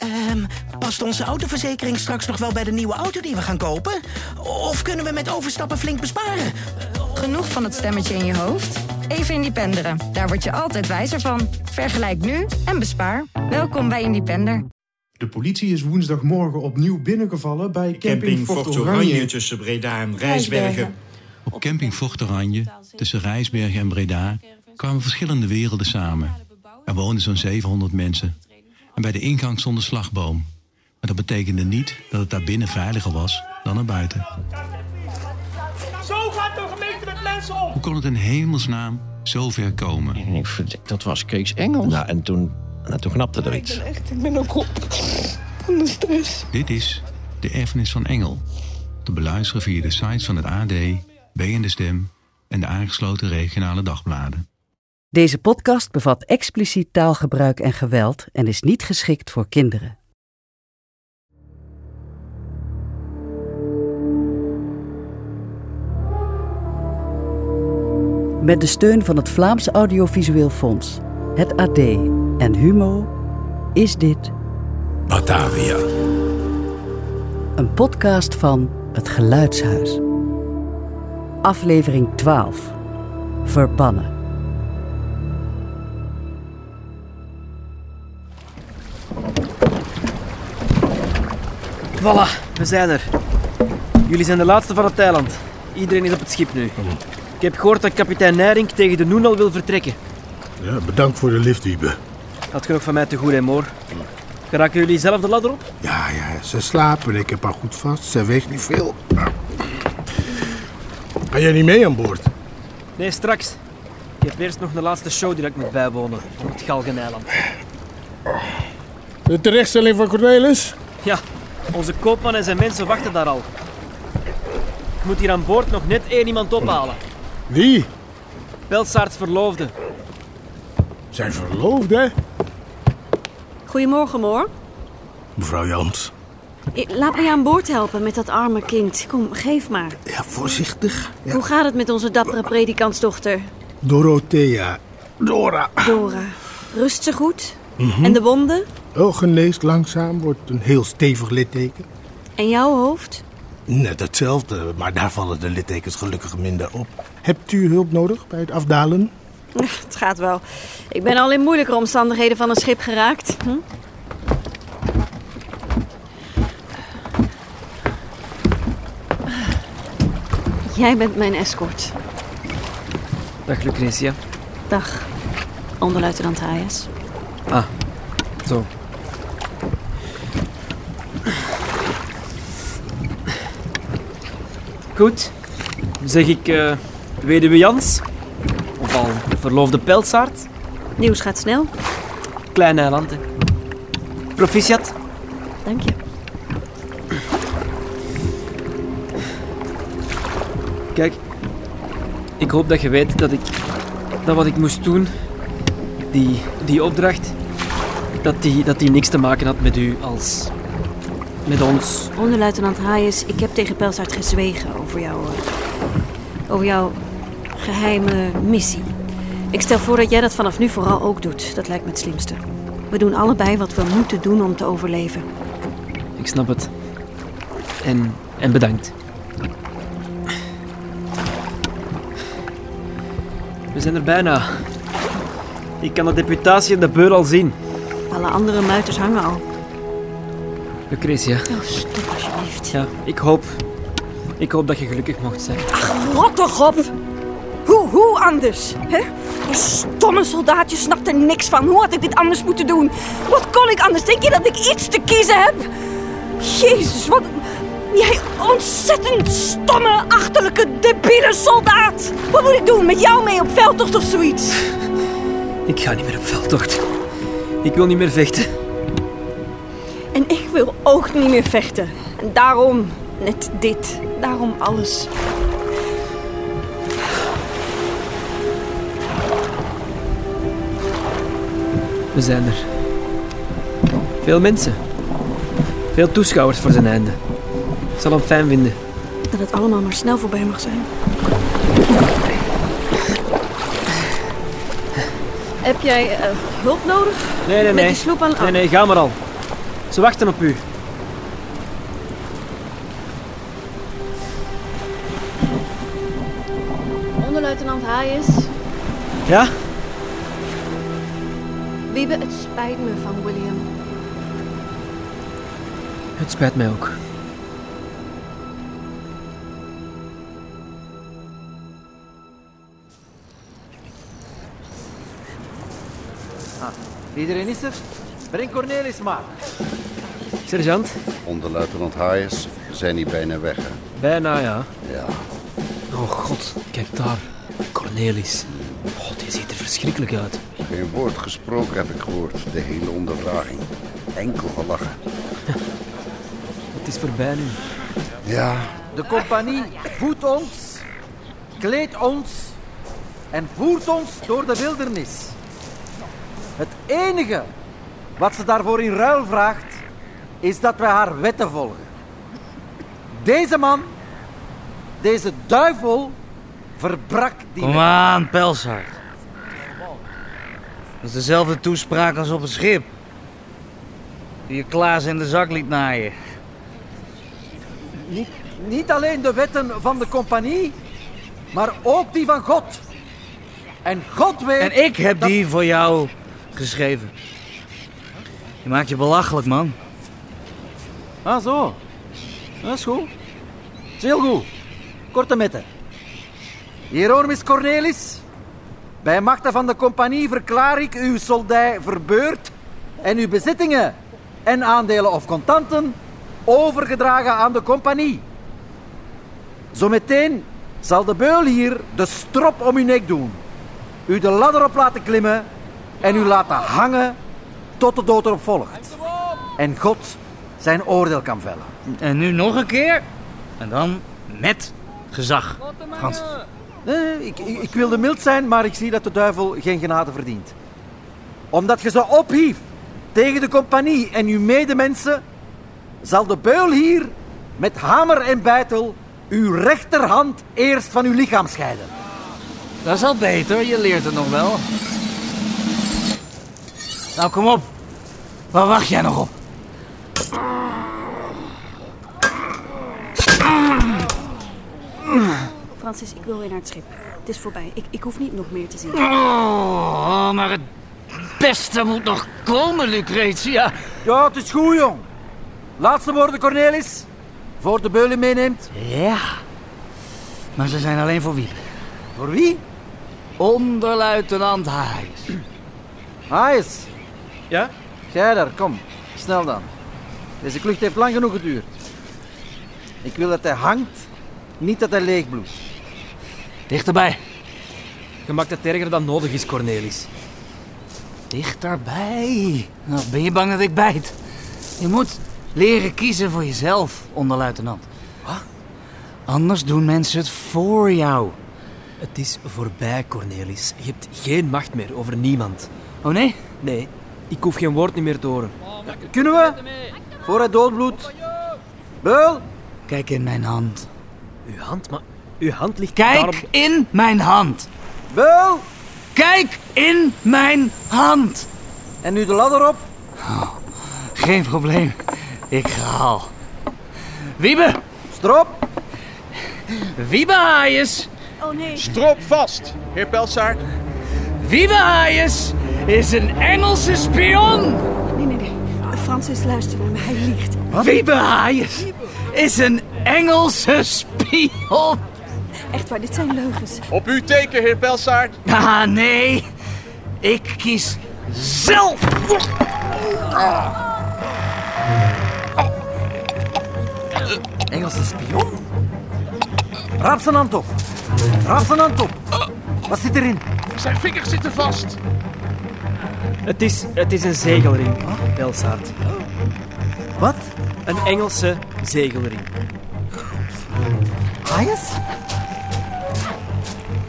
Ehm, past onze autoverzekering straks nog wel bij de nieuwe auto die we gaan kopen? Of kunnen we met overstappen flink besparen? Genoeg van het stemmetje in je hoofd? Even Independeren. Daar word je altijd wijzer van. Vergelijk nu en bespaar. Welkom bij Independer. De politie is woensdagmorgen opnieuw binnengevallen bij camping, Camping Fort Fort Oranje. Oranje tussen Breda en Rijsbergen. Op camping Fort Oranje, tussen Rijsbergen en Breda, kwamen verschillende werelden samen. Er woonden zo'n 700 mensen. En bij de ingang stond een slagboom. Maar dat betekende niet dat het daar binnen veiliger was dan er buiten. Zo gaat de gemeente met mensen om! Hoe kon het in hemelsnaam zo ver komen? En ik dat was Kees Engels. Nou, en toen, nou, toen knapte er iets. Echt, ik ben ook op van de stress. Dit is De Erfenis van Engel. Te beluisteren via de sites van het AD, B en de Stem en de aangesloten regionale dagbladen. Deze podcast bevat expliciet taalgebruik en geweld en is niet geschikt voor kinderen. Met de steun van het Vlaams Audiovisueel Fonds, het AD en Humo is dit Batavia. een podcast van Het Geluidshuis. Aflevering 12. Verbannen. Voilà, we zijn er. Jullie zijn de laatste van het eiland. Iedereen is op het schip nu. Ik heb gehoord dat kapitein Nijrink tegen de Noen al wil vertrekken. Ja, bedankt voor de lift, Wiebe. Had genoeg van mij te goed, hè, Moor? Geraken jullie zelf de ladder op? Ja, ja, ze slapen. Ik heb haar goed vast. Ze weegt niet veel. Ga jij niet mee aan boord? Nee, straks. Ik heb eerst nog een laatste show die ik moet bijwonen. Op het Galgeneiland. De terechtstelling van Cornelis? Ja, onze koopman en zijn mensen wachten daar al. Ik moet hier aan boord nog net één iemand ophalen. Wie? Pelsaarts verloofde. Zijn verloofd, hè? Goedemorgen, Moor. Mevrouw Jans. Laat me je aan boord helpen met dat arme kind. Kom, geef maar. Ja, voorzichtig. Ja. Hoe gaat het met onze dappere predikantsdochter, Dorothea. Dora. Dora? Rust ze goed? En de wonden? Oh, geneest langzaam. Wordt een heel stevig litteken. En jouw hoofd? Net hetzelfde, maar daar vallen de littekens gelukkig minder op. Hebt u hulp nodig bij het afdalen? Ach, Het gaat wel. Ik ben al in moeilijke omstandigheden van een schip geraakt. Hm? Jij bent mijn escort. Dag Lucretia. Dag, onderluitenant Hayes. Ah, zo. Goed. Zeg ik eh weduwe Jans? Of al verloofde Pelsaard? Nieuws gaat snel. Klein eiland, hè. Proficiat. Dank je. Kijk, ik hoop dat je weet dat ik... Dat wat ik moest doen, die, die opdracht, dat die, dat die niks te maken had met u als... Met ons. Onderluitenant Hayes, ik heb tegen Pelsaard gezwegen over jouw... over jouw geheime missie. Ik stel voor dat jij dat vanaf nu vooral ook doet. Dat lijkt me het slimste. We doen allebei wat we moeten doen om te overleven. Ik snap het. En, en bedankt. We zijn er bijna. Ik kan de deputatie en de beur al zien. Alle andere muiters hangen al. Lucretia, Oh, stop alsjeblieft. ja, ik hoop... Ik hoop dat je gelukkig mocht zijn. Rot toch op! Hoe, hoe anders? Hè? Die stomme soldaatje snapt er niks van. Hoe had ik dit anders moeten doen? Wat kon ik anders? Denk je dat ik iets te kiezen heb? Jezus, wat... Jij ontzettend stomme, achterlijke, debiele soldaat! Wat moet ik doen? Met jou mee op veldtocht of zoiets? Ik ga niet meer op veldtocht. Ik wil niet meer vechten. En ik wil ook niet meer vechten. En daarom net dit. Daarom alles. We zijn er. Veel mensen. Veel toeschouwers voor zijn einde. Ik zal hem fijn vinden. Dat het allemaal maar snel voorbij mag zijn. Heb jij eh, hulp nodig? Nee, nee, Met nee. die sloep aan... Nee, nee, ga maar al. Ze wachten op u. Onderluitenant Hayes. Ja? Wiebe, het spijt me van William. Het spijt mij ook. Iedereen is er? Breng Cornelis maar. Sergeant? Onderluitenant Hayes, zijn hier bijna weg, hè? Bijna, ja. Ja. Oh god, kijk daar. Cornelis. Oh, die ziet er verschrikkelijk uit. Geen woord gesproken heb ik gehoord, de hele ondervraging. Enkel gelachen. Het is voorbij nu. Ja, De compagnie voedt ons, kleedt ons en voert ons door de wildernis. Het enige wat ze daarvoor in ruil vraagt, is dat wij haar wetten volgen. Deze man, deze duivel, verbrak die Kom aan, Pelshard. Dat is dezelfde toespraak als op het schip. Die je Klaas in de zak liet naaien. Niet, niet alleen de wetten van de compagnie, maar ook die van God. En God weet... En ik heb dat- die voor jou geschreven. Je maakt je belachelijk, man. Ah, zo. Dat is goed. Dat is heel goed. Korte metten. Hieronimus Cornelis. Bij machten van de compagnie verklaar ik uw soldij verbeurd en uw bezittingen en aandelen of contanten overgedragen aan de compagnie. Zometeen zal de beul hier de strop om uw nek doen, u de ladder op laten klimmen en u laten hangen tot de dood erop volgt. En God zijn oordeel kan vellen. En nu nog een keer. En dan met gezag. Frans. Nee, ik, ik, ik wilde mild zijn, maar ik zie dat de duivel geen genade verdient. Omdat je ze ophieft tegen de compagnie en uw medemensen, zal de beul hier met hamer en bijtel uw rechterhand eerst van uw lichaam scheiden. Dat is al beter, je leert het nog wel. Nou, kom op. Waar wacht jij nog op? Francis, ik wil weer naar het schip. Het is voorbij. Ik, ik hoef niet nog meer te zien. Oh, maar het beste moet nog komen, Lucretia. Ja, het is goed, jong. Laatste woorden, Cornelis. Voor de beul u meeneemt. Ja. Maar ze zijn alleen voor wie? Voor wie? Onderluitenant Hayes. Hayes. Ja? Jij daar, kom. Snel dan. Deze klucht heeft lang genoeg geduurd. Ik wil dat hij hangt, niet dat hij leegbloedt. Dichterbij. Je maakt het erger dan nodig is, Cornelis. Dichterbij. Nou, ben je bang dat ik bijt? Je moet leren kiezen voor jezelf, onderluitenant. Wat? Anders doen mensen het voor jou. Het is voorbij, Cornelis. Je hebt geen macht meer over niemand. Oh nee? Nee, ik hoef geen woord niet meer te horen. Kunnen we? Voor hij doodbloedt. Beul. Kijk in mijn hand. Uw hand, maar uw hand ligt Kijk daarop... in mijn hand. Beul. Kijk in mijn hand. En nu de ladder op. Geen probleem. Ik ga al. Wiebe. Strop. Wiebe Hayes. Oh nee. Strop vast, heer Pelsaert. Wiebe Hayes is een Engelse spion. Nee, nee, nee. Francis, luister naar me. Hij liegt. Wiebe Hayes is een Engelse spion. Echt waar, dit zijn leugens. Op uw teken, heer Pelsaert. Ah, nee. Ik kies zelf. Engelse spion. Raap zijn hand op. Raap zijn hand op. Wat zit erin? Zijn vingers zitten vast. Het is, het is een zegelring, Belsaard. Wat? Een Engelse zegelring. Hayes?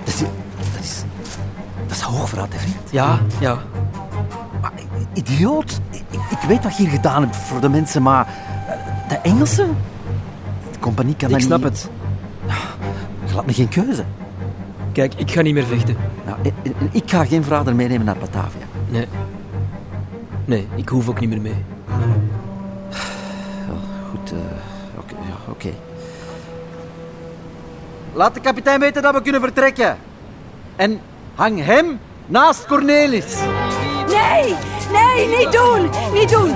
Dat is... Dat is... Dat is hoogverraad, hè, vriend? Ja, ja. Maar, idioot. Ik, ik weet wat je hier gedaan hebt voor de mensen, maar... eh, De Engelsen? De compagnie kan Ik dat snap niet... het. Je laat me geen keuze. Kijk, ik ga niet meer vechten. Nou, ik, ik- ik ga geen verrader meenemen naar Batavia. Nee. Nee, ik hoef ook niet meer mee. ja, oké. Laat de kapitein weten dat we kunnen vertrekken. En hang hem naast Cornelis. Nee, nee, niet doen, niet doen.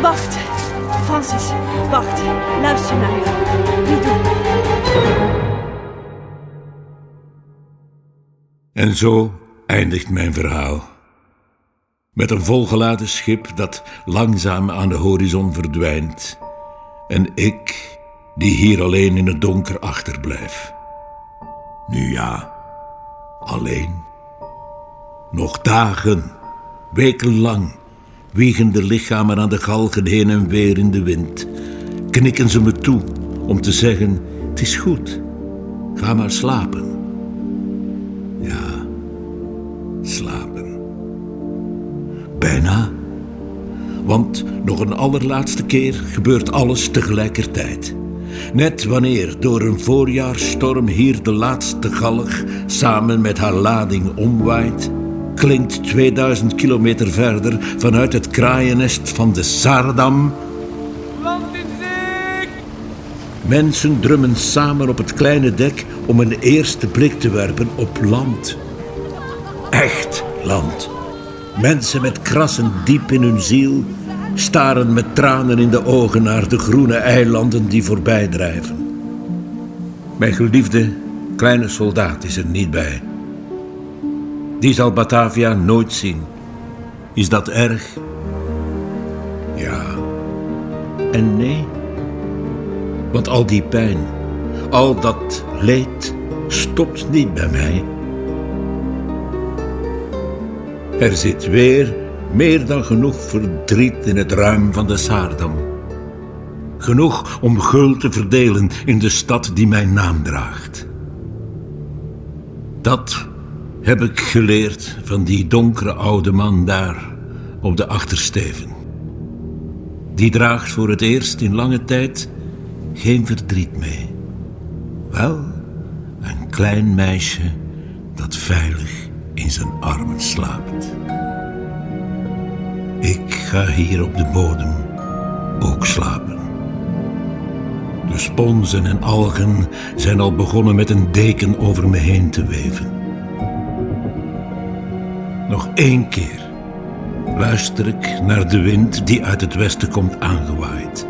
Wacht, Francis, wacht. Luister naar me. Niet doen. En zo eindigt mijn verhaal. Met een volgeladen schip dat langzaam aan de horizon verdwijnt. En ik, die hier alleen in het donker achterblijf. Nu ja, alleen. Nog dagen, wekenlang, wiegen de lichamen aan de galgen heen en weer in de wind. Knikken ze me toe om te zeggen: Het is goed, ga maar slapen. Ja, slapen. Bijna. Want nog een allerlaatste keer gebeurt alles tegelijkertijd. Net wanneer door een voorjaarstorm hier de laatste galg samen met haar lading omwaait, klinkt 2000 kilometer verder vanuit het kraaiennest van de Saardam. Mensen drummen samen op het kleine dek om een eerste blik te werpen op land. Echt land. Mensen met krassen diep in hun ziel staren met tranen in de ogen naar de groene eilanden die voorbij drijven. Mijn geliefde kleine soldaat is er niet bij. Die zal Batavia nooit zien. Is dat erg? Ja. En nee. Want al die pijn, al dat leed, stopt niet bij mij. Er zit weer meer dan genoeg verdriet in het ruim van de Saardam. Genoeg om gul te verdelen in de stad die mijn naam draagt. Dat heb ik geleerd van die donkere oude man daar op de achtersteven. Die draagt voor het eerst in lange tijd geen verdriet mee. Wel, een klein meisje dat veilig in zijn armen slaapt. Ik ga hier op de bodem ook slapen. De sponsen en algen zijn al begonnen met een deken over me heen te weven. Nog één keer luister ik naar de wind die uit het westen komt aangewaaid.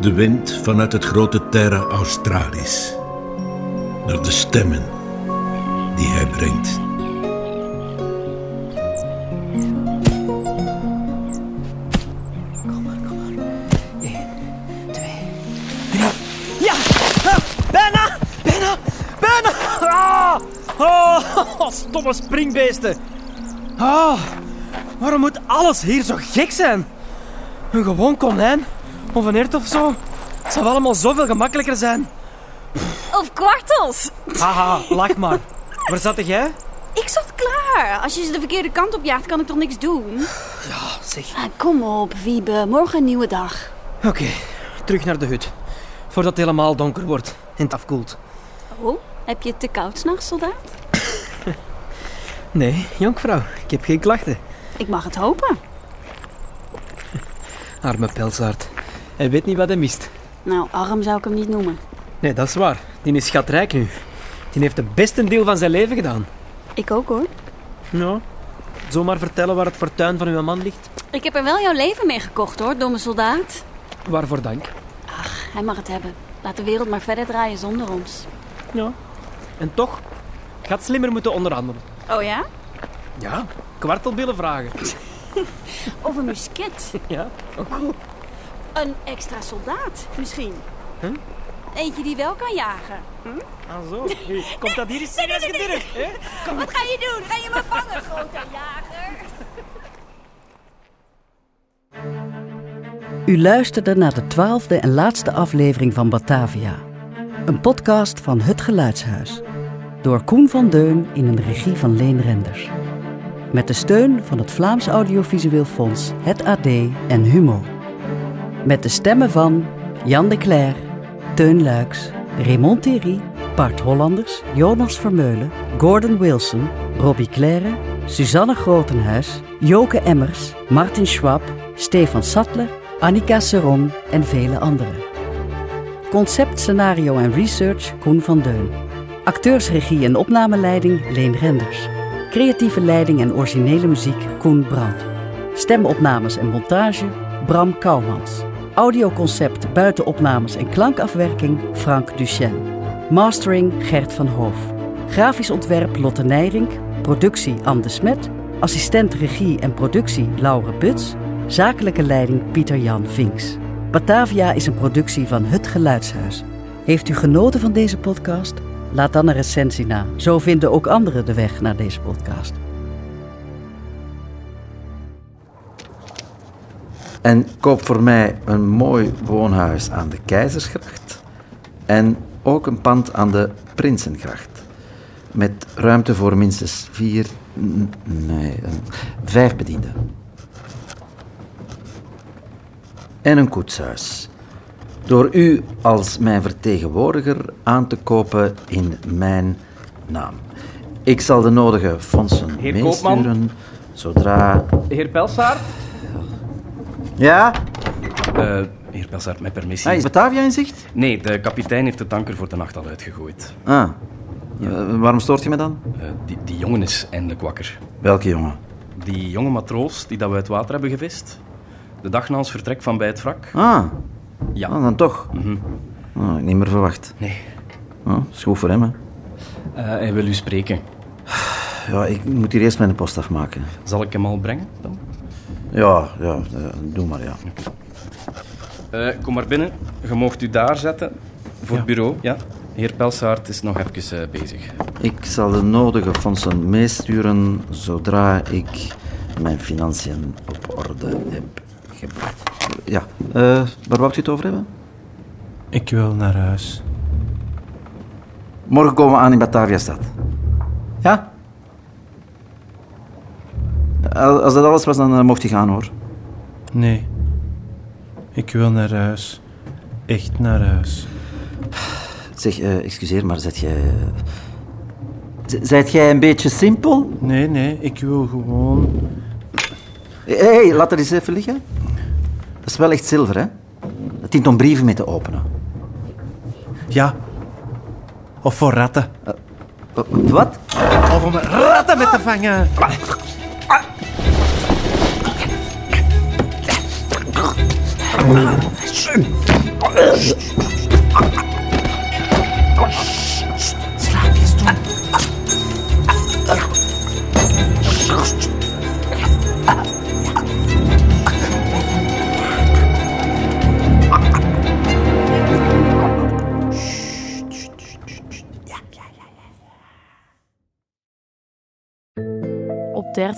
De wind vanuit het grote Terra Australis. Naar de stemmen die hij brengt. Stomme springbeesten. Ah, waarom moet alles hier zo gek zijn? Een gewoon konijn of een hert of zo zou allemaal zoveel gemakkelijker zijn. Of kwartels. Haha, lach maar. Waar zat jij? Ik zat klaar. Als je ze de verkeerde kant op jaagt, kan ik toch niks doen? Ja, zeg. Ah, kom op, Wiebe. Morgen een nieuwe dag. Oké, terug naar de hut. Voordat het helemaal donker wordt en het afkoelt. Oh, heb je het te koud s'nachts, soldaat? Nee, jonkvrouw, ik heb geen klachten. Ik mag het hopen. Arme pelsaard. Hij weet niet wat hij mist. Nou, arm zou ik hem niet noemen. Nee, dat is waar. Die is schatrijk nu. Die heeft de beste deel van zijn leven gedaan. Ik ook hoor. Ja. Zomaar vertellen waar het fortuin van uw man ligt. Ik heb er wel jouw leven mee gekocht hoor, domme soldaat. Waarvoor dank. Hij mag het hebben. Laat de wereld maar verder draaien zonder ons. Ja. En toch, had slimmer moeten onderhandelen. Oh ja? Ja, kwartelbillen vragen. Of een musket. Ja, ook Een extra soldaat, misschien. Huh? Eentje die wel kan jagen. Hm? Ah zo. Hey, komt dat hier eens hè? Kom. Wat ga je doen? Ga je me vangen, grote jager? U luisterde naar de twaalfde en laatste aflevering van Batavia. Een podcast van Het Geluidshuis. Door Koen van Deun in een regie van Leen Renders. Met de steun van het Vlaams Audiovisueel Fonds, het AD en Humo. Met de stemmen van Jan de Cler, Teun Luiks, Raymond Thierry, Bart Hollanders, Jonas Vermeulen, Gordon Wilson, Robbie Claire, Suzanne Grotenhuis, Joke Emmers, Martin Schwab, Stefan Sattler, Annika Seron en vele anderen. Concept, scenario en research Koen van Deun. Acteursregie en opnameleiding Leen Renders. Creatieve leiding en originele muziek Koen Brandt. Stemopnames en montage Bram Kouwmans. Audioconcept, buitenopnames en klankafwerking Frank Duchesne. Mastering Gert van Hoof. Grafisch ontwerp Lotte Nijrink. Productie Anne de Smet. Assistent regie en productie Laure Buts. Zakelijke leiding Pieter-Jan Vinks. Batavia is een productie van Het Geluidshuis. Heeft u genoten van deze podcast? Laat dan een recensie na. Zo vinden ook anderen de weg naar deze podcast. En koop voor mij een mooi woonhuis aan de Keizersgracht. En ook een pand aan de Prinsengracht. Met ruimte voor minstens vier, nee, vijf bedienden. En een koetshuis. Door u als mijn vertegenwoordiger aan te kopen in mijn naam. Ik zal de nodige fondsen Heer Koopman? meesturen zodra... Heer Pelsaert? Ja? Eh, heer Pelsaert, met permissie. Ah, is Batavia in zicht? Nee, de kapitein heeft de tanker voor de nacht al uitgegooid. Ah. Eh, waarom stoort je me dan? Eh, die, die jongen is eindelijk wakker. Welke jongen? Die jonge matroos die dat we uit water hebben gevist. De dag na ons vertrek van bij het wrak. Ah. Ja. Ah, dan toch. Ah, niet meer verwacht. Nee. Ah, is goed voor hem, hè. Eh, hij wil u spreken. Ja, ik moet hier eerst mijn post afmaken. Zal ik hem al brengen dan? Ja, ja, eh, doe maar, ja. Eh, kom maar binnen. Je mocht u daar zetten. Voor het bureau, ja. Heer Pelsaert is nog even bezig. Ik zal de nodige fondsen meesturen zodra ik mijn financiën op orde heb gebracht. Ja, eh, waar wou u het over hebben? Ik wil naar huis. Morgen komen we aan in Batavia-stad. Ja? Al- Als dat alles was, dan eh, mocht je gaan, hoor. Nee. Ik wil naar huis. Echt naar huis. Zeg, eh, excuseer, maar zet jij... Zijt jij een beetje simpel? Nee, nee, ik wil gewoon... Hé, hey, laat er eens even liggen. Dat is wel echt zilver, hè? Het dient om brieven mee te openen. Ja. Of voor ratten. wat? Of om ratten met te vangen. Slaapjes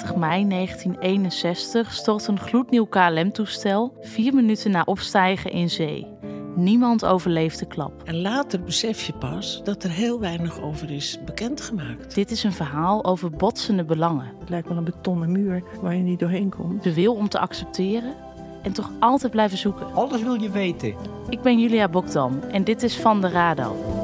30 mei 1961 stort een gloednieuw KLM-toestel vier minuten na opstijgen in zee. Niemand overleeft de klap. En later besef je pas dat er heel weinig over is bekendgemaakt. Dit is een verhaal over botsende belangen. Het lijkt wel een betonnen muur waar je niet doorheen komt. De wil om te accepteren en toch altijd blijven zoeken. Alles wil je weten. Ik ben Julia Bokdam en dit is Van de Rado.